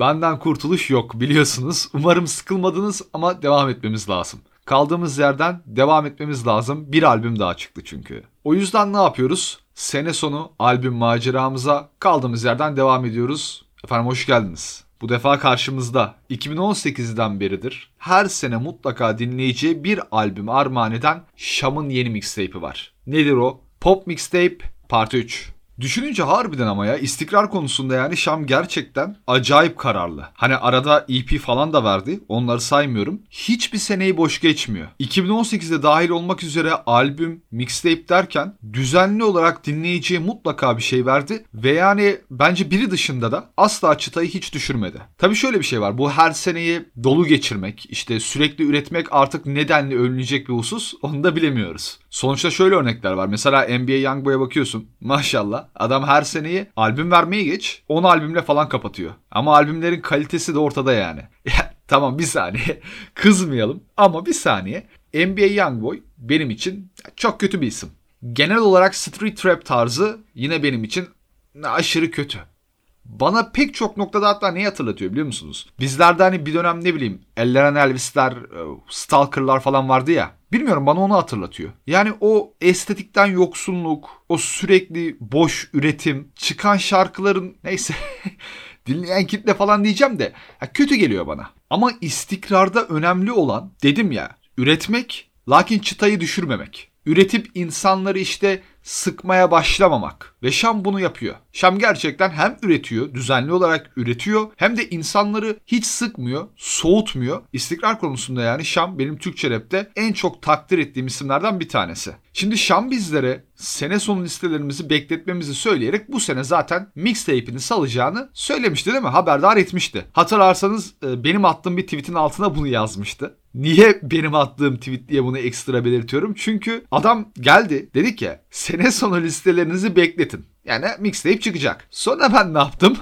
Benden kurtuluş yok biliyorsunuz. Umarım sıkılmadınız ama devam etmemiz lazım. Kaldığımız yerden devam etmemiz lazım. Bir albüm daha çıktı çünkü. O yüzden ne yapıyoruz? Sene sonu albüm maceramıza kaldığımız yerden devam ediyoruz. Efendim hoş geldiniz. Bu defa karşımızda 2018'den beridir her sene mutlaka dinleyeceği bir albüm armağan eden Şam'ın yeni mixtape'i var. Nedir o? Pop Mixtape Part 3. Düşününce harbiden ama ya istikrar konusunda yani Şam gerçekten acayip kararlı. Hani arada EP falan da verdi. Onları saymıyorum. Hiçbir seneyi boş geçmiyor. 2018'de dahil olmak üzere albüm, mixtape derken düzenli olarak dinleyiciye mutlaka bir şey verdi. Ve yani bence biri dışında da asla çıtayı hiç düşürmedi. Tabii şöyle bir şey var. Bu her seneyi dolu geçirmek, işte sürekli üretmek artık nedenli önlenecek bir husus onu da bilemiyoruz. Sonuçta şöyle örnekler var. Mesela NBA Youngboy'a bakıyorsun. Maşallah. Adam her seneyi albüm vermeye geç 10 albümle falan kapatıyor. Ama albümlerin kalitesi de ortada yani. tamam bir saniye. Kızmayalım ama bir saniye. NBA Youngboy benim için çok kötü bir isim. Genel olarak street rap tarzı yine benim için aşırı kötü. Bana pek çok noktada hatta neyi hatırlatıyor biliyor musunuz? Bizlerde hani bir dönem ne bileyim Elleren Elvis'ler, e, Stalker'lar falan vardı ya. Bilmiyorum bana onu hatırlatıyor. Yani o estetikten yoksunluk, o sürekli boş üretim, çıkan şarkıların neyse dinleyen kitle falan diyeceğim de kötü geliyor bana. Ama istikrarda önemli olan dedim ya üretmek lakin çıtayı düşürmemek. Üretip insanları işte sıkmaya başlamamak. Ve Şam bunu yapıyor. Şam gerçekten hem üretiyor, düzenli olarak üretiyor hem de insanları hiç sıkmıyor, soğutmuyor. İstikrar konusunda yani Şam benim Türkçe rapte en çok takdir ettiğim isimlerden bir tanesi. Şimdi Şam bizlere sene sonu listelerimizi bekletmemizi söyleyerek bu sene zaten mixtape'ini salacağını söylemişti değil mi? Haberdar etmişti. Hatırlarsanız e, benim attığım bir tweetin altına bunu yazmıştı. Niye benim attığım tweet diye bunu ekstra belirtiyorum? Çünkü adam geldi dedi ki sene sonu listelerinizi bekletin. Yani mixtape çıkacak. Sonra ben ne yaptım?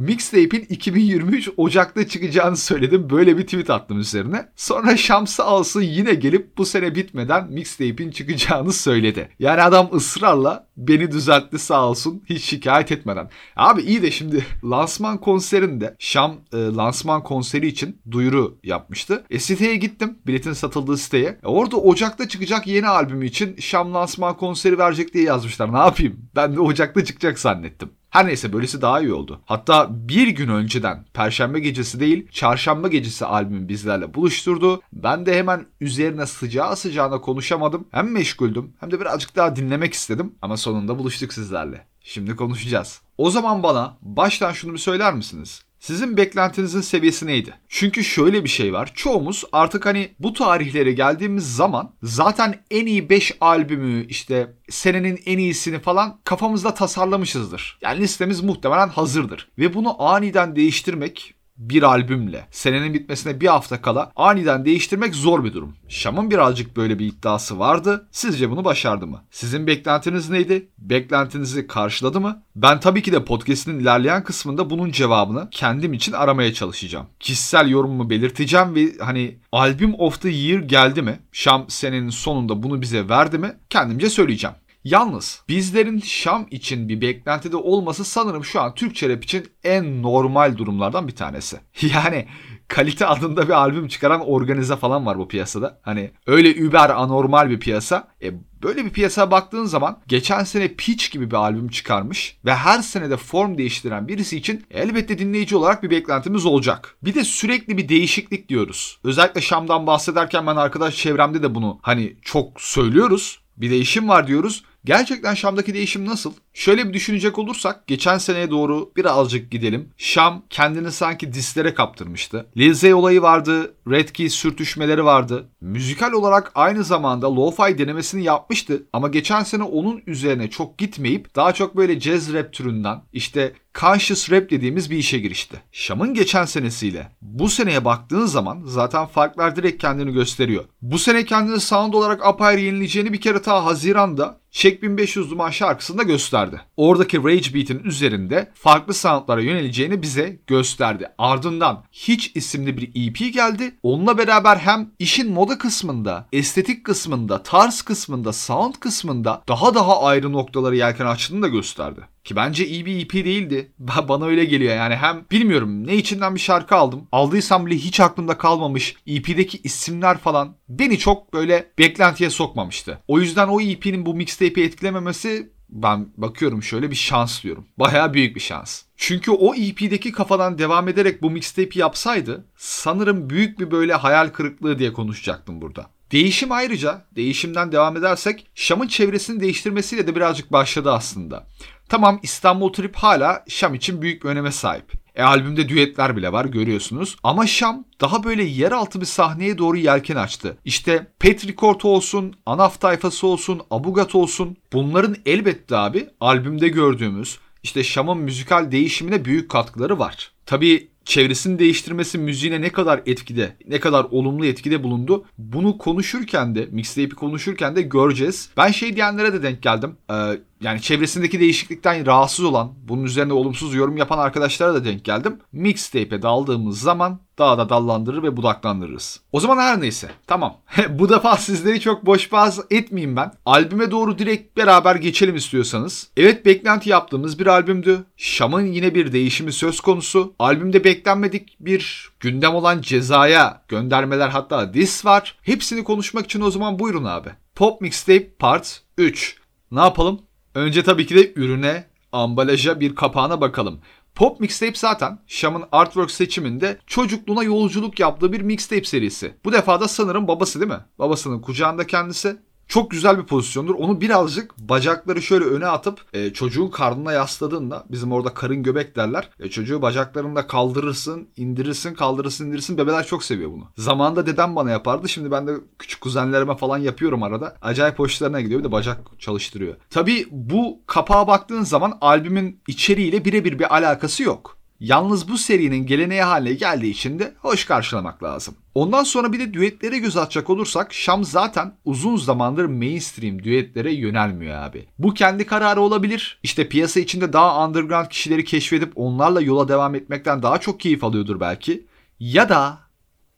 Mixtape'in 2023 Ocak'ta çıkacağını söyledim. Böyle bir tweet attım üzerine. Sonra Şamsı alsın yine gelip bu sene bitmeden mixtape'in çıkacağını söyledi. Yani adam ısrarla beni düzeltti sağ olsun hiç şikayet etmeden. Abi iyi de şimdi lansman konserinde Şam e, lansman konseri için duyuru yapmıştı. E siteye gittim biletin satıldığı siteye. E, orada Ocak'ta çıkacak yeni albümü için Şam lansman konseri verecek diye yazmışlar. Ne yapayım? Ben de Ocak'ta çıkacak zannettim. Her neyse böylesi daha iyi oldu. Hatta bir gün önceden Perşembe gecesi değil Çarşamba gecesi albümü bizlerle buluşturdu. Ben de hemen üzerine sıcağı sıcağına konuşamadım. Hem meşguldüm hem de birazcık daha dinlemek istedim. Ama sonunda buluştuk sizlerle. Şimdi konuşacağız. O zaman bana baştan şunu bir söyler misiniz? Sizin beklentinizin seviyesi neydi? Çünkü şöyle bir şey var. Çoğumuz artık hani bu tarihlere geldiğimiz zaman zaten en iyi 5 albümü işte senenin en iyisini falan kafamızda tasarlamışızdır. Yani listemiz muhtemelen hazırdır. Ve bunu aniden değiştirmek bir albümle senenin bitmesine bir hafta kala aniden değiştirmek zor bir durum. Şam'ın birazcık böyle bir iddiası vardı. Sizce bunu başardı mı? Sizin beklentiniz neydi? Beklentinizi karşıladı mı? Ben tabii ki de podcast'in ilerleyen kısmında bunun cevabını kendim için aramaya çalışacağım. Kişisel yorumumu belirteceğim ve hani albüm of the year geldi mi? Şam senenin sonunda bunu bize verdi mi? Kendimce söyleyeceğim. Yalnız bizlerin Şam için bir beklentide olması sanırım şu an Türkçe rap için en normal durumlardan bir tanesi. Yani kalite adında bir albüm çıkaran organize falan var bu piyasada. Hani öyle über anormal bir piyasa. E böyle bir piyasaya baktığın zaman geçen sene Peach gibi bir albüm çıkarmış ve her sene de form değiştiren birisi için elbette dinleyici olarak bir beklentimiz olacak. Bir de sürekli bir değişiklik diyoruz. Özellikle Şam'dan bahsederken ben arkadaş çevremde de bunu hani çok söylüyoruz. Bir değişim var diyoruz. Gerçekten Şam'daki değişim nasıl? Şöyle bir düşünecek olursak geçen seneye doğru birazcık gidelim. Şam kendini sanki dislere kaptırmıştı. Lil olayı vardı, Red Key sürtüşmeleri vardı. Müzikal olarak aynı zamanda lo-fi denemesini yapmıştı ama geçen sene onun üzerine çok gitmeyip daha çok böyle jazz rap türünden işte conscious rap dediğimiz bir işe girişti. Şam'ın geçen senesiyle bu seneye baktığın zaman zaten farklar direkt kendini gösteriyor. Bu sene kendini sound olarak apayrı yenileyeceğini bir kere ta Haziran'da Check 1500 Duman şarkısında gösterdi. Oradaki Rage Beat'in üzerinde farklı soundlara yöneleceğini bize gösterdi. Ardından Hiç isimli bir EP geldi onunla beraber hem işin moda kısmında, estetik kısmında, tarz kısmında, sound kısmında daha daha ayrı noktaları yelken açtığını da gösterdi. Ki bence iyi bir EP değildi. Bana öyle geliyor yani hem bilmiyorum ne içinden bir şarkı aldım. Aldıysam bile hiç aklımda kalmamış. EP'deki isimler falan beni çok böyle beklentiye sokmamıştı. O yüzden o EP'nin bu mixtape'i etkilememesi ben bakıyorum şöyle bir şans diyorum. Baya büyük bir şans. Çünkü o EP'deki kafadan devam ederek bu mixtape'i yapsaydı sanırım büyük bir böyle hayal kırıklığı diye konuşacaktım burada. Değişim ayrıca, değişimden devam edersek Şam'ın çevresini değiştirmesiyle de birazcık başladı aslında. Tamam İstanbul Trip hala Şam için büyük bir öneme sahip. E albümde düetler bile var görüyorsunuz. Ama Şam daha böyle yeraltı bir sahneye doğru yelken açtı. İşte Petricord olsun, Anaf tayfası olsun, Abugat olsun. Bunların elbette abi albümde gördüğümüz işte Şam'ın müzikal değişimine büyük katkıları var. Tabii çevresini değiştirmesi müziğine ne kadar etkide, ne kadar olumlu etkide bulundu. Bunu konuşurken de, mixtape'i konuşurken de göreceğiz. Ben şey diyenlere de denk geldim. Ee, yani çevresindeki değişiklikten rahatsız olan, bunun üzerine olumsuz yorum yapan arkadaşlara da denk geldim. Mixtape'e daldığımız zaman daha da dallandırır ve budaklandırırız. O zaman her neyse. Tamam. Bu defa sizleri çok boş boğaz etmeyeyim ben. Albüme doğru direkt beraber geçelim istiyorsanız. Evet beklenti yaptığımız bir albümdü. Şam'ın yine bir değişimi söz konusu. Albümde beklenmedik bir gündem olan cezaya göndermeler hatta dis var. Hepsini konuşmak için o zaman buyurun abi. Pop Mixtape Part 3. Ne yapalım? Önce tabii ki de ürüne, ambalaja bir kapağına bakalım. Pop Mixtape zaten Şam'ın artwork seçiminde çocukluğuna yolculuk yaptığı bir mixtape serisi. Bu defa da sanırım babası değil mi? Babasının kucağında kendisi çok güzel bir pozisyondur. Onu birazcık bacakları şöyle öne atıp e, çocuğun karnına yasladığında bizim orada karın göbek derler. E, çocuğu bacaklarında kaldırırsın, indirirsin, kaldırırsın, indirirsin. Bebeler çok seviyor bunu. Zamanında dedem bana yapardı. Şimdi ben de küçük kuzenlerime falan yapıyorum arada. Acayip hoşlarına gidiyor. Bir de bacak çalıştırıyor. Tabii bu kapağa baktığın zaman albümün içeriğiyle birebir bir alakası yok. Yalnız bu serinin geleneği haline geldiği için de hoş karşılamak lazım. Ondan sonra bir de düetlere göz atacak olursak Şam zaten uzun zamandır mainstream düetlere yönelmiyor abi. Bu kendi kararı olabilir. İşte piyasa içinde daha underground kişileri keşfedip onlarla yola devam etmekten daha çok keyif alıyordur belki. Ya da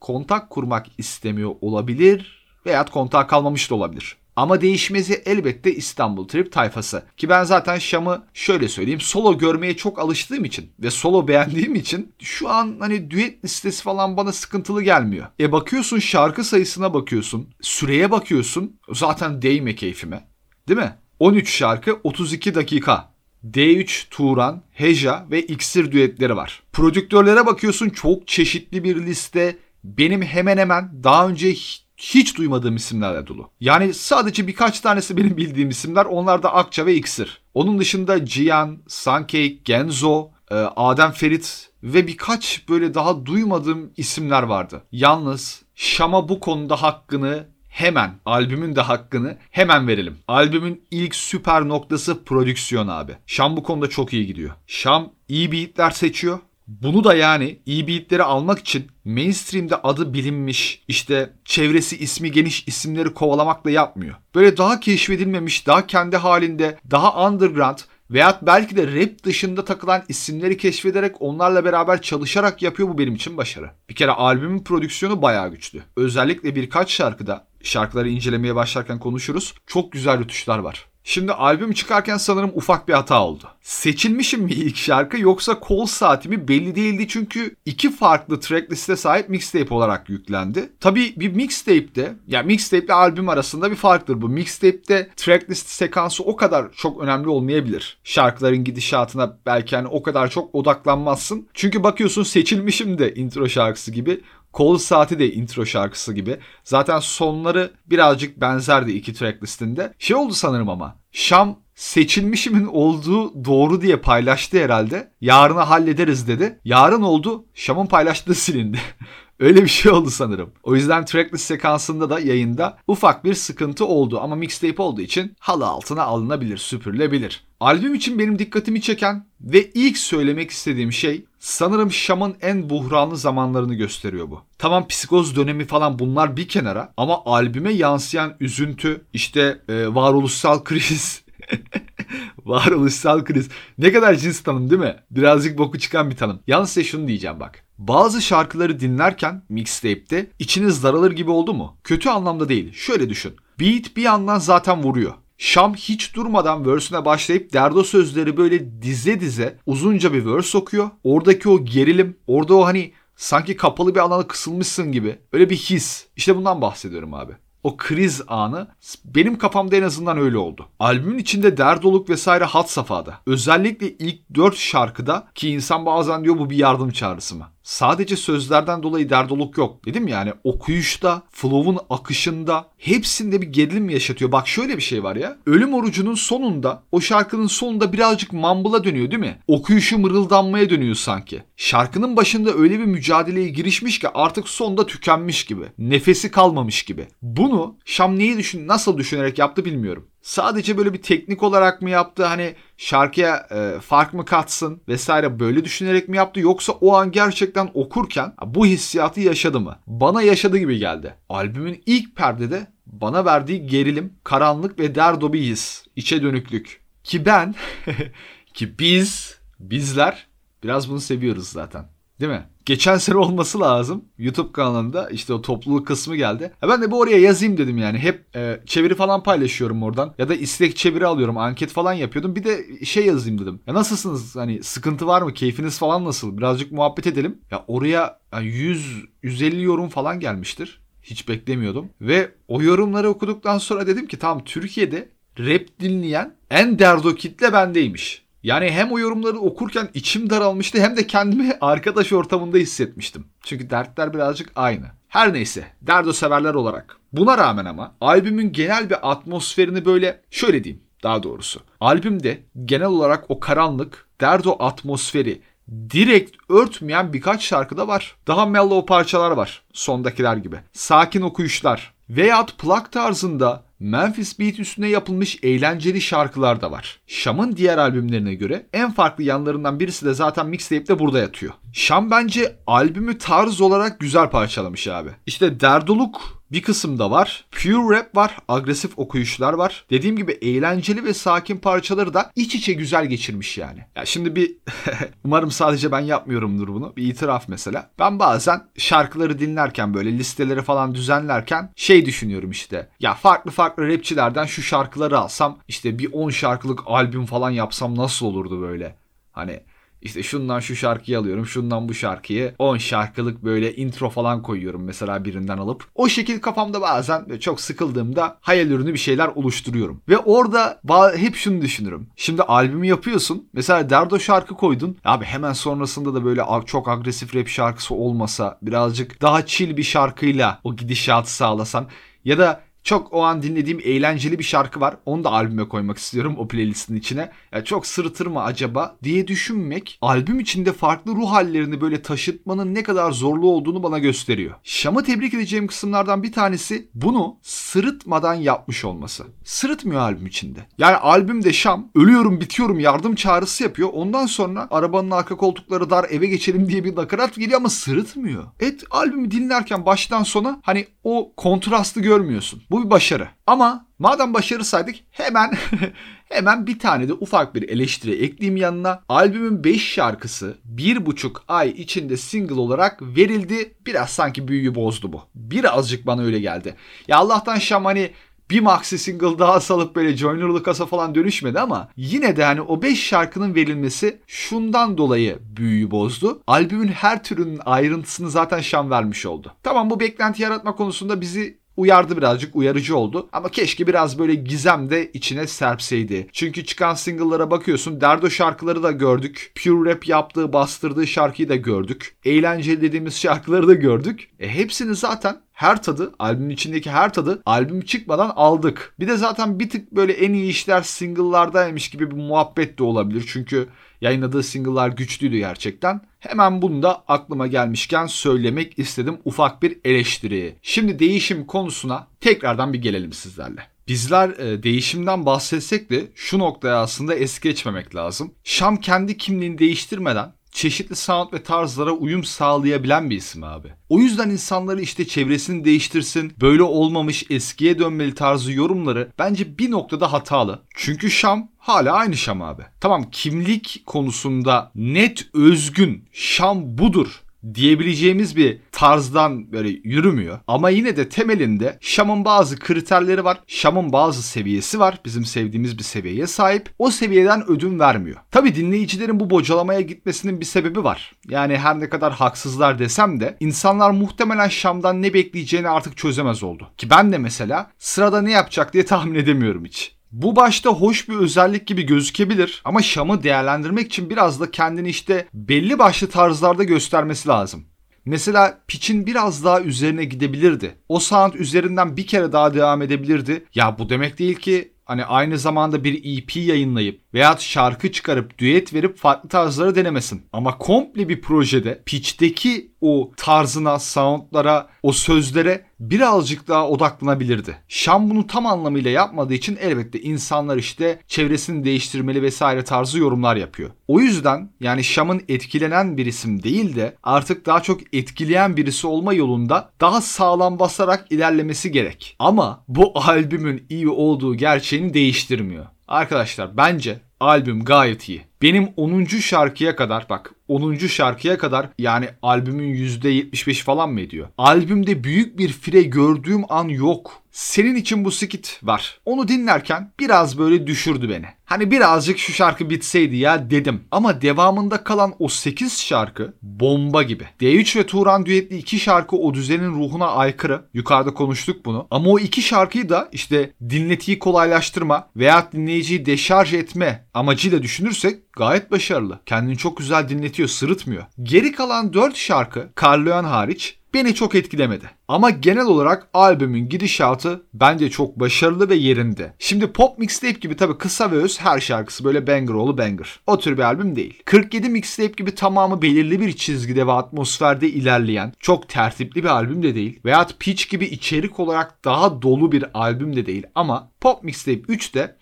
kontak kurmak istemiyor olabilir veya kontak kalmamış da olabilir. Ama değişmezi elbette İstanbul Trip tayfası. Ki ben zaten Şam'ı şöyle söyleyeyim solo görmeye çok alıştığım için ve solo beğendiğim için şu an hani düet listesi falan bana sıkıntılı gelmiyor. E bakıyorsun şarkı sayısına bakıyorsun, süreye bakıyorsun zaten değme keyfime. Değil mi? 13 şarkı 32 dakika. D3 Turan, Heja ve İksir düetleri var. Prodüktörlere bakıyorsun çok çeşitli bir liste. Benim hemen hemen daha önce hiç duymadığım isimlerle dolu. Yani sadece birkaç tanesi benim bildiğim isimler. Onlar da Akça ve İksir. Onun dışında Cihan, Sankey, Genzo, e, Adem Ferit ve birkaç böyle daha duymadığım isimler vardı. Yalnız Şam'a bu konuda hakkını hemen albümün de hakkını hemen verelim. Albümün ilk süper noktası prodüksiyon abi. Şam bu konuda çok iyi gidiyor. Şam iyi beatler seçiyor. Bunu da yani iyi beatleri almak için mainstream'de adı bilinmiş, işte çevresi ismi geniş isimleri kovalamakla yapmıyor. Böyle daha keşfedilmemiş, daha kendi halinde, daha underground veya belki de rap dışında takılan isimleri keşfederek onlarla beraber çalışarak yapıyor bu benim için başarı. Bir kere albümün prodüksiyonu bayağı güçlü. Özellikle birkaç şarkıda şarkıları incelemeye başlarken konuşuruz. Çok güzel rütuşlar var. Şimdi albüm çıkarken sanırım ufak bir hata oldu. Seçilmişim mi ilk şarkı yoksa kol saati mi belli değildi çünkü iki farklı trackliste sahip mixtape olarak yüklendi. Tabii bir mixtape'de ya yani mixtape ile albüm arasında bir farktır bu. Mixtape'de tracklist sekansı o kadar çok önemli olmayabilir. Şarkıların gidişatına belki hani o kadar çok odaklanmazsın. Çünkü bakıyorsun seçilmişim de intro şarkısı gibi Kol Saati de intro şarkısı gibi. Zaten sonları birazcık benzerdi iki track listinde. Şey oldu sanırım ama. Şam seçilmişimin olduğu doğru diye paylaştı herhalde. Yarına hallederiz dedi. Yarın oldu. Şam'ın paylaştığı silindi. Öyle bir şey oldu sanırım. O yüzden tracklist sekansında da yayında ufak bir sıkıntı oldu ama mixtape olduğu için halı altına alınabilir, süpürülebilir. Albüm için benim dikkatimi çeken ve ilk söylemek istediğim şey sanırım Şam'ın en buhranlı zamanlarını gösteriyor bu. Tamam psikoz dönemi falan bunlar bir kenara ama albüme yansıyan üzüntü, işte e, varoluşsal kriz, varoluşsal kriz. Ne kadar cins tanım değil mi? Birazcık boku çıkan bir tanım. Yalnız size şunu diyeceğim bak. Bazı şarkıları dinlerken mixtape'te içiniz daralır gibi oldu mu? Kötü anlamda değil. Şöyle düşün. Beat bir yandan zaten vuruyor. Şam hiç durmadan verse'üne başlayıp derdo sözleri böyle dize dize uzunca bir verse okuyor. Oradaki o gerilim, orada o hani sanki kapalı bir alana kısılmışsın gibi öyle bir his. İşte bundan bahsediyorum abi o kriz anı benim kafamda en azından öyle oldu. Albümün içinde derdoluk vesaire hat safhada. Özellikle ilk dört şarkıda ki insan bazen diyor bu bir yardım çağrısı mı? Sadece sözlerden dolayı derdoluk yok. Dedim yani okuyuşta, flow'un akışında hepsinde bir gerilim yaşatıyor. Bak şöyle bir şey var ya. Ölüm orucunun sonunda o şarkının sonunda birazcık mumble'a dönüyor değil mi? Okuyuşu mırıldanmaya dönüyor sanki. Şarkının başında öyle bir mücadeleye girişmiş ki artık sonda tükenmiş gibi. Nefesi kalmamış gibi. Bunu Şam neyi düşün, nasıl düşünerek yaptı bilmiyorum. Sadece böyle bir teknik olarak mı yaptı hani şarkıya e, fark mı katsın vesaire böyle düşünerek mi yaptı yoksa o an gerçekten okurken bu hissiyatı yaşadı mı? Bana yaşadı gibi geldi. Albümün ilk perdede bana verdiği gerilim, karanlık ve derdo bir his, içe dönüklük. Ki ben, ki biz, bizler biraz bunu seviyoruz zaten. Değil mi? Geçen sene olması lazım. YouTube kanalında işte o topluluk kısmı geldi. Ya ben de bu oraya yazayım dedim yani. Hep e, çeviri falan paylaşıyorum oradan. Ya da istek çeviri alıyorum. Anket falan yapıyordum. Bir de şey yazayım dedim. Ya nasılsınız? Hani sıkıntı var mı? Keyfiniz falan nasıl? Birazcık muhabbet edelim. Ya oraya yani 100 150 yorum falan gelmiştir. Hiç beklemiyordum. Ve o yorumları okuduktan sonra dedim ki tamam Türkiye'de rap dinleyen en derdo kitle bendeymiş. Yani hem o yorumları okurken içim daralmıştı hem de kendimi arkadaş ortamında hissetmiştim. Çünkü dertler birazcık aynı. Her neyse, derdo severler olarak. Buna rağmen ama albümün genel bir atmosferini böyle şöyle diyeyim daha doğrusu. Albümde genel olarak o karanlık, derdo atmosferi direkt örtmeyen birkaç şarkı da var. Daha mellow parçalar var sondakiler gibi. Sakin okuyuşlar veyahut plak tarzında Memphis Beat üstüne yapılmış eğlenceli şarkılar da var. Şam'ın diğer albümlerine göre en farklı yanlarından birisi de zaten mixtape'de burada yatıyor. Şam bence albümü tarz olarak güzel parçalamış abi. İşte Derdoluk bir kısımda var. Pure rap var. Agresif okuyuşlar var. Dediğim gibi eğlenceli ve sakin parçaları da iç içe güzel geçirmiş yani. Ya şimdi bir umarım sadece ben yapmıyorumdur bunu. Bir itiraf mesela. Ben bazen şarkıları dinlerken böyle listeleri falan düzenlerken şey düşünüyorum işte. Ya farklı farklı rapçilerden şu şarkıları alsam işte bir 10 şarkılık albüm falan yapsam nasıl olurdu böyle? Hani işte şundan şu şarkıyı alıyorum, şundan bu şarkıyı 10 şarkılık böyle intro falan koyuyorum mesela birinden alıp. O şekil kafamda bazen çok sıkıldığımda hayal ürünü bir şeyler oluşturuyorum. Ve orada hep şunu düşünürüm. Şimdi albümü yapıyorsun. Mesela Derdo şarkı koydun. Abi hemen sonrasında da böyle çok agresif rap şarkısı olmasa birazcık daha chill bir şarkıyla o gidişatı sağlasan ya da çok o an dinlediğim eğlenceli bir şarkı var. Onu da albüme koymak istiyorum o playlistin içine. Ya çok sırıtır mı acaba diye düşünmek albüm içinde farklı ruh hallerini böyle taşıtmanın ne kadar zorlu olduğunu bana gösteriyor. Şam'ı tebrik edeceğim kısımlardan bir tanesi bunu sırıtmadan yapmış olması. Sırıtmıyor albüm içinde. Yani albümde Şam ölüyorum bitiyorum yardım çağrısı yapıyor. Ondan sonra arabanın arka koltukları dar eve geçelim diye bir nakarat geliyor ama sırıtmıyor. Evet albümü dinlerken baştan sona hani o kontrastı görmüyorsun. Bu bir başarı. Ama madem başarı saydık hemen hemen bir tane de ufak bir eleştiri ekleyeyim yanına. Albümün 5 şarkısı 1,5 ay içinde single olarak verildi. Biraz sanki büyüyü bozdu bu. Birazcık bana öyle geldi. Ya Allah'tan Şam hani bir maxi single daha salıp böyle Joyner Lucas'a falan dönüşmedi ama yine de hani o 5 şarkının verilmesi şundan dolayı büyüyü bozdu. Albümün her türünün ayrıntısını zaten Şam vermiş oldu. Tamam bu beklenti yaratma konusunda bizi uyardı birazcık uyarıcı oldu. Ama keşke biraz böyle gizem de içine serpseydi. Çünkü çıkan single'lara bakıyorsun Derdo şarkıları da gördük. Pure Rap yaptığı bastırdığı şarkıyı da gördük. Eğlenceli dediğimiz şarkıları da gördük. E hepsini zaten her tadı, albümün içindeki her tadı albüm çıkmadan aldık. Bir de zaten bir tık böyle en iyi işler single'lardaymış gibi bir muhabbet de olabilir. Çünkü yayınladığı single'lar güçlüydü gerçekten. Hemen bunu da aklıma gelmişken söylemek istedim ufak bir eleştiri. Şimdi değişim konusuna tekrardan bir gelelim sizlerle. Bizler e, değişimden bahsetsek de şu noktaya aslında es geçmemek lazım. Şam kendi kimliğini değiştirmeden çeşitli sound ve tarzlara uyum sağlayabilen bir isim abi. O yüzden insanları işte çevresini değiştirsin, böyle olmamış eskiye dönmeli tarzı yorumları bence bir noktada hatalı. Çünkü Şam hala aynı Şam abi. Tamam kimlik konusunda net özgün Şam budur diyebileceğimiz bir tarzdan böyle yürümüyor. Ama yine de temelinde Şam'ın bazı kriterleri var. Şam'ın bazı seviyesi var. Bizim sevdiğimiz bir seviyeye sahip. O seviyeden ödün vermiyor. Tabi dinleyicilerin bu bocalamaya gitmesinin bir sebebi var. Yani her ne kadar haksızlar desem de insanlar muhtemelen Şam'dan ne bekleyeceğini artık çözemez oldu. Ki ben de mesela sırada ne yapacak diye tahmin edemiyorum hiç. Bu başta hoş bir özellik gibi gözükebilir ama Şam'ı değerlendirmek için biraz da kendini işte belli başlı tarzlarda göstermesi lazım. Mesela pitch'in biraz daha üzerine gidebilirdi. O sound üzerinden bir kere daha devam edebilirdi. Ya bu demek değil ki hani aynı zamanda bir EP yayınlayıp veya şarkı çıkarıp düet verip farklı tarzları denemesin. Ama komple bir projede pitch'teki o tarzına, soundlara, o sözlere birazcık daha odaklanabilirdi. Şam bunu tam anlamıyla yapmadığı için elbette insanlar işte çevresini değiştirmeli vesaire tarzı yorumlar yapıyor. O yüzden yani Şam'ın etkilenen bir isim değil de artık daha çok etkileyen birisi olma yolunda daha sağlam basarak ilerlemesi gerek. Ama bu albümün iyi olduğu gerçeğini değiştirmiyor. Arkadaşlar bence albüm gayet iyi. Benim 10. şarkıya kadar bak 10. şarkıya kadar yani albümün %75 falan mı ediyor? Albümde büyük bir fire gördüğüm an yok. Senin için bu skit var. Onu dinlerken biraz böyle düşürdü beni. Hani birazcık şu şarkı bitseydi ya dedim. Ama devamında kalan o 8 şarkı bomba gibi. D3 ve Turan düetli iki şarkı o düzenin ruhuna aykırı. Yukarıda konuştuk bunu. Ama o iki şarkıyı da işte dinletiyi kolaylaştırma veya dinleyiciyi deşarj etme amacıyla düşünürsek gayet başarılı. Kendini çok güzel dinletiyor, sırıtmıyor. Geri kalan 4 şarkı, Carl hariç beni çok etkilemedi. Ama genel olarak albümün gidişatı bence çok başarılı ve yerinde. Şimdi pop mixtape gibi tabii kısa ve öz her şarkısı böyle banger oğlu banger. O tür bir albüm değil. 47 mixtape gibi tamamı belirli bir çizgide ve atmosferde ilerleyen çok tertipli bir albüm de değil. Veya Pitch gibi içerik olarak daha dolu bir albüm de değil. Ama pop mixtape 3 de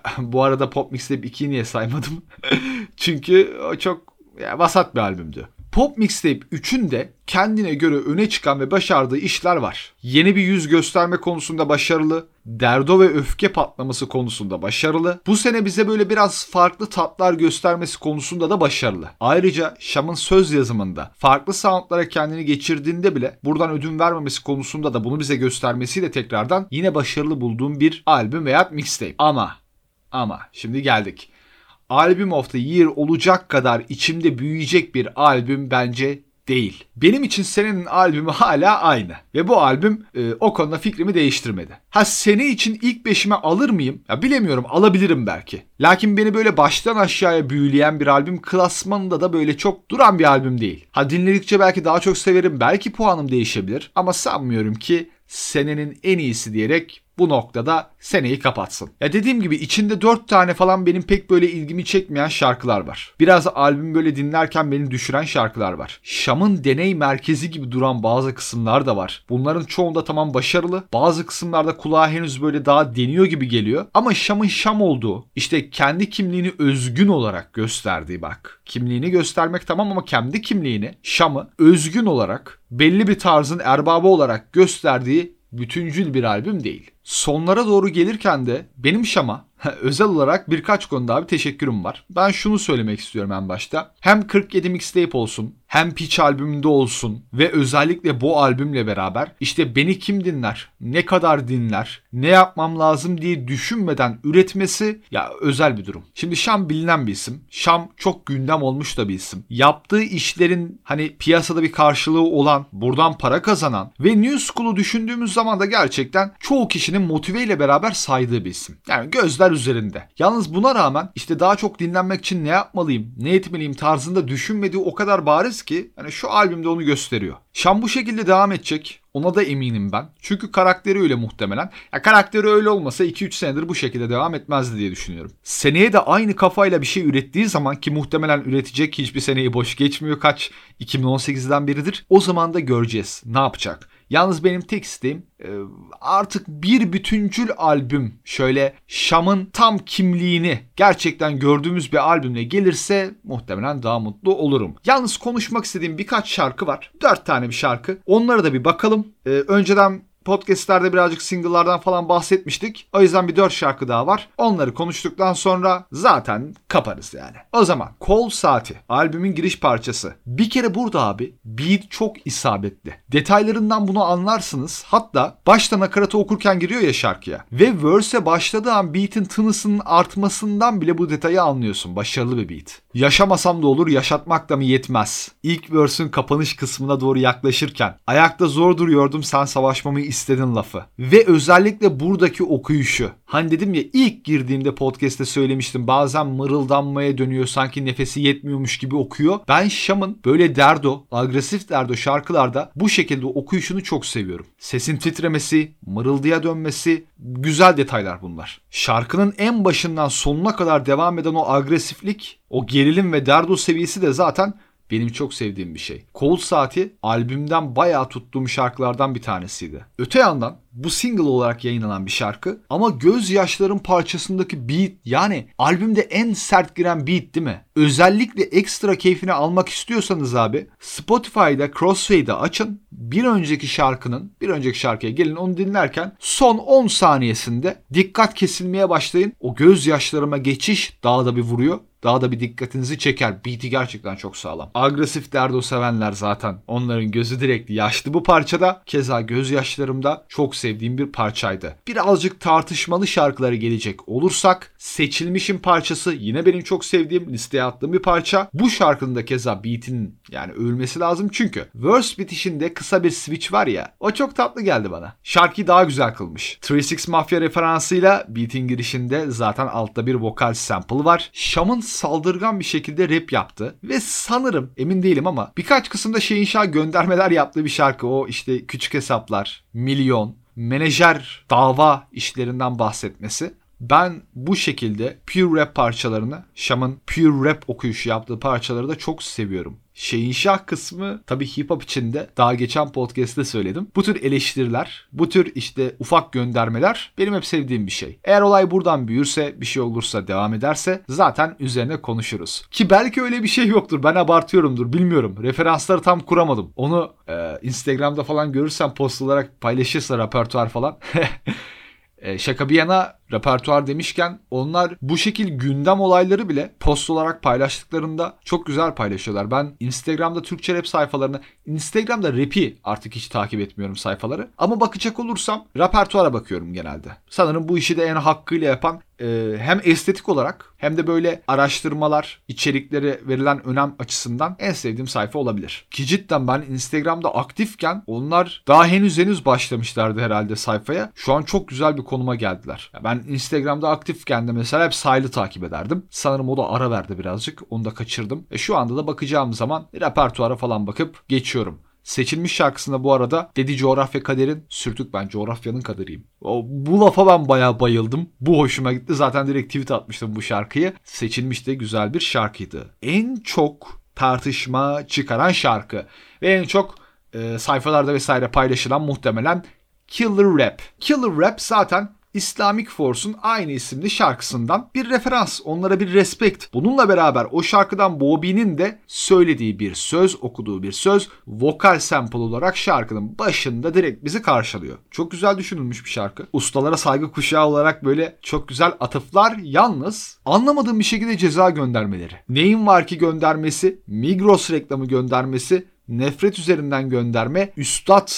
bu arada Pop Mixtape 2'yi niye saymadım? Çünkü o çok ya, vasat bir albümdü. Pop Mixtape 3'ün de kendine göre öne çıkan ve başardığı işler var. Yeni bir yüz gösterme konusunda başarılı, derdo ve öfke patlaması konusunda başarılı. Bu sene bize böyle biraz farklı tatlar göstermesi konusunda da başarılı. Ayrıca Şam'ın söz yazımında farklı soundlara kendini geçirdiğinde bile buradan ödün vermemesi konusunda da bunu bize göstermesiyle tekrardan yine başarılı bulduğum bir albüm veya mixtape. Ama ama şimdi geldik. Album of the Year olacak kadar içimde büyüyecek bir albüm bence değil. Benim için senenin albümü hala aynı. Ve bu albüm e, o konuda fikrimi değiştirmedi. Ha sene için ilk beşime alır mıyım? Ya bilemiyorum alabilirim belki. Lakin beni böyle baştan aşağıya büyüleyen bir albüm klasmanında da böyle çok duran bir albüm değil. Ha dinledikçe belki daha çok severim belki puanım değişebilir. Ama sanmıyorum ki senenin en iyisi diyerek bu noktada seneyi kapatsın. Ya dediğim gibi içinde 4 tane falan benim pek böyle ilgimi çekmeyen şarkılar var. Biraz albüm böyle dinlerken beni düşüren şarkılar var. Şam'ın deney merkezi gibi duran bazı kısımlar da var. Bunların çoğunda tamam başarılı. Bazı kısımlarda kulağa henüz böyle daha deniyor gibi geliyor. Ama Şam'ın Şam olduğu işte kendi kimliğini özgün olarak gösterdiği bak. Kimliğini göstermek tamam ama kendi kimliğini Şam'ı özgün olarak belli bir tarzın erbabı olarak gösterdiği bütüncül bir albüm değil. Sonlara doğru gelirken de benim Şam'a özel olarak birkaç konuda bir teşekkürüm var. Ben şunu söylemek istiyorum en başta. Hem 47 mixtape olsun hem Pitch albümünde olsun ve özellikle bu albümle beraber işte beni kim dinler, ne kadar dinler, ne yapmam lazım diye düşünmeden üretmesi ya özel bir durum. Şimdi Şam bilinen bir isim. Şam çok gündem olmuş da bir isim. Yaptığı işlerin hani piyasada bir karşılığı olan, buradan para kazanan ve New School'u düşündüğümüz zaman da gerçekten çoğu kişinin motiveyle beraber saydığı bir isim. Yani gözler üzerinde. Yalnız buna rağmen işte daha çok dinlenmek için ne yapmalıyım, ne etmeliyim tarzında düşünmediği o kadar bariz ki hani şu albümde onu gösteriyor. Şam bu şekilde devam edecek. Ona da eminim ben. Çünkü karakteri öyle muhtemelen. Ya karakteri öyle olmasa 2-3 senedir bu şekilde devam etmezdi diye düşünüyorum. Seneye de aynı kafayla bir şey ürettiği zaman ki muhtemelen üretecek hiçbir seneyi boş geçmiyor kaç 2018'den beridir. O zaman da göreceğiz ne yapacak. Yalnız benim tek isteğim e, artık bir bütüncül albüm şöyle Şam'ın tam kimliğini gerçekten gördüğümüz bir albümle gelirse muhtemelen daha mutlu olurum. Yalnız konuşmak istediğim birkaç şarkı var. Dört tane bir şarkı. Onlara da bir bakalım. Ee, önceden podcastlerde birazcık single'lardan falan bahsetmiştik. O yüzden bir dört şarkı daha var. Onları konuştuktan sonra zaten kaparız yani. O zaman Kol Saati albümün giriş parçası. Bir kere burada abi beat çok isabetli. Detaylarından bunu anlarsınız. Hatta başta nakaratı okurken giriyor ya şarkıya. Ve verse'e başladığı an beat'in tınısının artmasından bile bu detayı anlıyorsun. Başarılı bir beat. Yaşamasam da olur, yaşatmak da mı yetmez. İlk verse'ün kapanış kısmına doğru yaklaşırken ayakta zor duruyordum sen savaşmamı istedin lafı. Ve özellikle buradaki okuyuşu. Hani dedim ya ilk girdiğimde podcast'te söylemiştim bazen mırıldanmaya dönüyor sanki nefesi yetmiyormuş gibi okuyor. Ben Şam'ın böyle derdo, agresif derdo şarkılarda bu şekilde okuyuşunu çok seviyorum. Sesin titremesi, mırıldıya dönmesi güzel detaylar bunlar. Şarkının en başından sonuna kadar devam eden o agresiflik, o gerilim ve derdo seviyesi de zaten benim çok sevdiğim bir şey. Cold Saati albümden bayağı tuttuğum şarkılardan bir tanesiydi. Öte yandan bu single olarak yayınlanan bir şarkı ama gözyaşların parçasındaki beat yani albümde en sert giren beat değil mi? Özellikle ekstra keyfini almak istiyorsanız abi Spotify'da Crossfade'i açın. Bir önceki şarkının bir önceki şarkıya gelin onu dinlerken son 10 saniyesinde dikkat kesilmeye başlayın. O gözyaşlarıma geçiş daha da bir vuruyor daha da bir dikkatinizi çeker. Beat'i gerçekten çok sağlam. Agresif derdo sevenler zaten onların gözü direkt yaşlı bu parçada. Keza gözyaşlarımda çok sevdiğim bir parçaydı. Birazcık tartışmalı şarkıları gelecek olursak Seçilmiş'in parçası yine benim çok sevdiğim listeye attığım bir parça. Bu şarkının da keza beat'in yani övülmesi lazım çünkü verse bitişinde kısa bir switch var ya o çok tatlı geldi bana. Şarkıyı daha güzel kılmış. 36 Mafia referansıyla beat'in girişinde zaten altta bir vokal sample var. Şam'ın saldırgan bir şekilde rap yaptı ve sanırım emin değilim ama birkaç kısımda şey inşa göndermeler yaptığı bir şarkı. O işte küçük hesaplar, milyon, menajer dava işlerinden bahsetmesi. Ben bu şekilde pure rap parçalarını, Şam'ın pure rap okuyuşu yaptığı parçaları da çok seviyorum. Şeyin şah kısmı tabii hip hop içinde daha geçen podcast'te söyledim. Bu tür eleştiriler, bu tür işte ufak göndermeler benim hep sevdiğim bir şey. Eğer olay buradan büyürse, bir şey olursa, devam ederse zaten üzerine konuşuruz. Ki belki öyle bir şey yoktur. Ben abartıyorumdur, bilmiyorum. Referansları tam kuramadım. Onu e, Instagram'da falan görürsem post olarak paylaşırsa repertuar falan E, şaka bir yana repertuar demişken onlar bu şekil gündem olayları bile post olarak paylaştıklarında çok güzel paylaşıyorlar. Ben Instagram'da Türkçe rap sayfalarını, Instagram'da rap'i artık hiç takip etmiyorum sayfaları. Ama bakacak olursam repertuara bakıyorum genelde. Sanırım bu işi de en hakkıyla yapan e, hem estetik olarak hem de böyle araştırmalar, içerikleri verilen önem açısından en sevdiğim sayfa olabilir. Ki cidden ben Instagram'da aktifken onlar daha henüz henüz başlamışlardı herhalde sayfaya. Şu an çok güzel bir konuma geldiler. Ben Instagram'da aktifken de mesela hep Saylı takip ederdim. Sanırım o da ara verdi birazcık. Onu da kaçırdım. E şu anda da bakacağım zaman repertuara falan bakıp geçiyorum. Seçilmiş şarkısında bu arada Dedi Coğrafya Kader'in sürtük ben coğrafyanın kaderiyim. O, bu lafa ben bayağı bayıldım. Bu hoşuma gitti. Zaten direkt tweet atmıştım bu şarkıyı. Seçilmiş de güzel bir şarkıydı. En çok tartışma çıkaran şarkı ve en çok e, sayfalarda vesaire paylaşılan muhtemelen Killer Rap. Killer Rap zaten Islamic Force'un aynı isimli şarkısından bir referans, onlara bir respect. Bununla beraber o şarkıdan Bobby'nin de söylediği bir söz, okuduğu bir söz vokal sample olarak şarkının başında direkt bizi karşılıyor. Çok güzel düşünülmüş bir şarkı. Ustalara saygı kuşağı olarak böyle çok güzel atıflar yalnız anlamadığım bir şekilde ceza göndermeleri. Neyin var ki göndermesi, Migros reklamı göndermesi, nefret üzerinden gönderme, üstad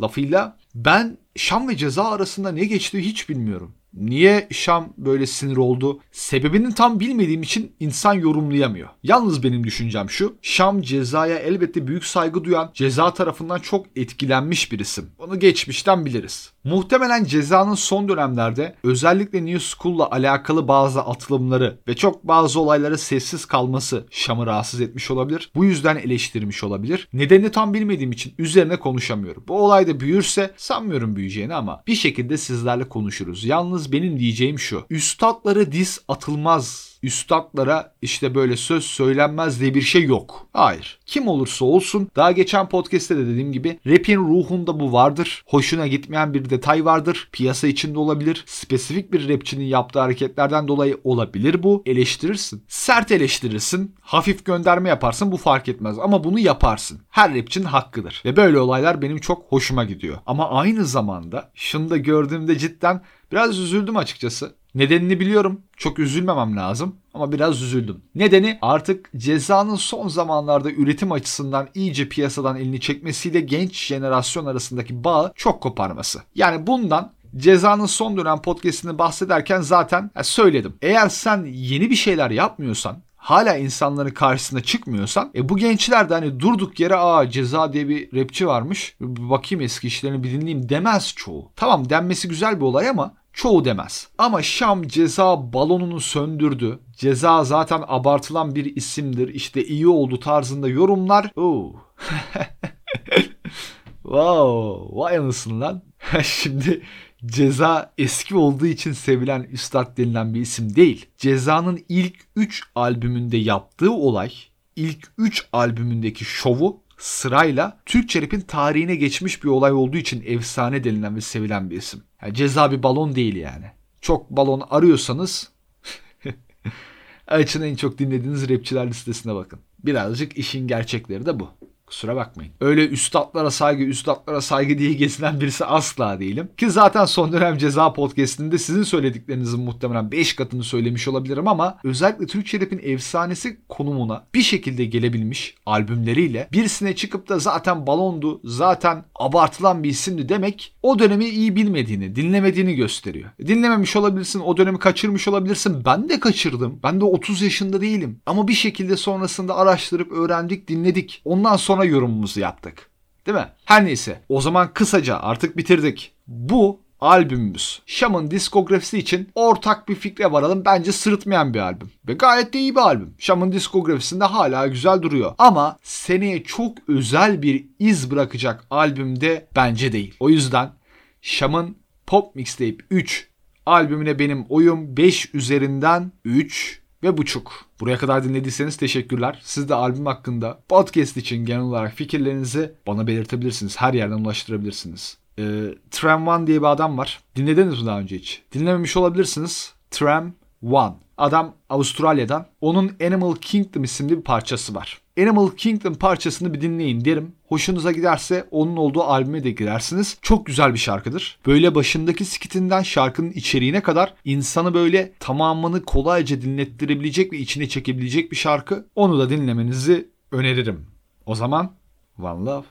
lafıyla ben Şam ve ceza arasında ne geçti hiç bilmiyorum. Niye Şam böyle sinir oldu? Sebebini tam bilmediğim için insan yorumlayamıyor. Yalnız benim düşüncem şu. Şam cezaya elbette büyük saygı duyan, ceza tarafından çok etkilenmiş bir isim. Onu geçmişten biliriz. Muhtemelen cezanın son dönemlerde özellikle New School'la alakalı bazı atılımları ve çok bazı olaylara sessiz kalması Şam'ı rahatsız etmiş olabilir. Bu yüzden eleştirmiş olabilir. Nedenini tam bilmediğim için üzerine konuşamıyorum. Bu olay da büyürse sanmıyorum büyüyeceğini ama bir şekilde sizlerle konuşuruz. Yalnız benim diyeceğim şu. Üstadları diz atılmaz üstadlara işte böyle söz söylenmez diye bir şey yok. Hayır. Kim olursa olsun daha geçen podcast'te de dediğim gibi rap'in ruhunda bu vardır. Hoşuna gitmeyen bir detay vardır. Piyasa içinde olabilir. Spesifik bir rapçinin yaptığı hareketlerden dolayı olabilir bu. Eleştirirsin. Sert eleştirirsin. Hafif gönderme yaparsın bu fark etmez ama bunu yaparsın. Her rapçinin hakkıdır. Ve böyle olaylar benim çok hoşuma gidiyor. Ama aynı zamanda şunu da gördüğümde cidden biraz üzüldüm açıkçası. Nedenini biliyorum. Çok üzülmemem lazım ama biraz üzüldüm. Nedeni artık cezanın son zamanlarda üretim açısından iyice piyasadan elini çekmesiyle genç jenerasyon arasındaki bağı çok koparması. Yani bundan Ceza'nın son dönem podcastini bahsederken zaten söyledim. Eğer sen yeni bir şeyler yapmıyorsan hala insanların karşısına çıkmıyorsan e bu gençler de hani durduk yere aa ceza diye bir rapçi varmış bakayım eski işlerini bir dinleyeyim demez çoğu. Tamam denmesi güzel bir olay ama çoğu demez. Ama Şam ceza balonunu söndürdü. Ceza zaten abartılan bir isimdir. İşte iyi oldu tarzında yorumlar. Oo. wow, vay anasını lan. Şimdi Ceza eski olduğu için sevilen üstad denilen bir isim değil. Ceza'nın ilk 3 albümünde yaptığı olay, ilk 3 albümündeki şovu sırayla Türkçe rap'in tarihine geçmiş bir olay olduğu için efsane denilen ve sevilen bir isim. Yani ceza bir balon değil yani. Çok balon arıyorsanız açın en çok dinlediğiniz rapçiler listesine bakın. Birazcık işin gerçekleri de bu. Kusura bakmayın. Öyle üstadlara saygı, üstadlara saygı diye gezinen birisi asla değilim. Ki zaten son dönem ceza podcastinde sizin söylediklerinizin muhtemelen 5 katını söylemiş olabilirim ama özellikle Türkçe rap'in efsanesi konumuna bir şekilde gelebilmiş albümleriyle birisine çıkıp da zaten balondu, zaten abartılan bir isimdi demek o dönemi iyi bilmediğini, dinlemediğini gösteriyor. Dinlememiş olabilirsin, o dönemi kaçırmış olabilirsin. Ben de kaçırdım. Ben de 30 yaşında değilim. Ama bir şekilde sonrasında araştırıp öğrendik, dinledik. Ondan sonra sonra yorumumuzu yaptık. Değil mi? Her neyse. O zaman kısaca artık bitirdik. Bu albümümüz. Şam'ın diskografisi için ortak bir fikre varalım. Bence sırıtmayan bir albüm. Ve gayet de iyi bir albüm. Şam'ın diskografisinde hala güzel duruyor. Ama seneye çok özel bir iz bırakacak albümde bence değil. O yüzden Şam'ın Pop Mixtape 3 albümüne benim oyum 5 üzerinden 3 ve buçuk. Buraya kadar dinlediyseniz teşekkürler. Siz de albüm hakkında podcast için genel olarak fikirlerinizi bana belirtebilirsiniz. Her yerden ulaştırabilirsiniz. Ee, Tram One diye bir adam var. Dinlediniz mi daha önce hiç? Dinlememiş olabilirsiniz. Tram One. Adam Avustralya'dan. Onun Animal Kingdom isimli bir parçası var. Animal Kingdom parçasını bir dinleyin derim. Hoşunuza giderse onun olduğu albüme de girersiniz. Çok güzel bir şarkıdır. Böyle başındaki skitinden şarkının içeriğine kadar insanı böyle tamamını kolayca dinlettirebilecek ve içine çekebilecek bir şarkı. Onu da dinlemenizi öneririm. O zaman One Love.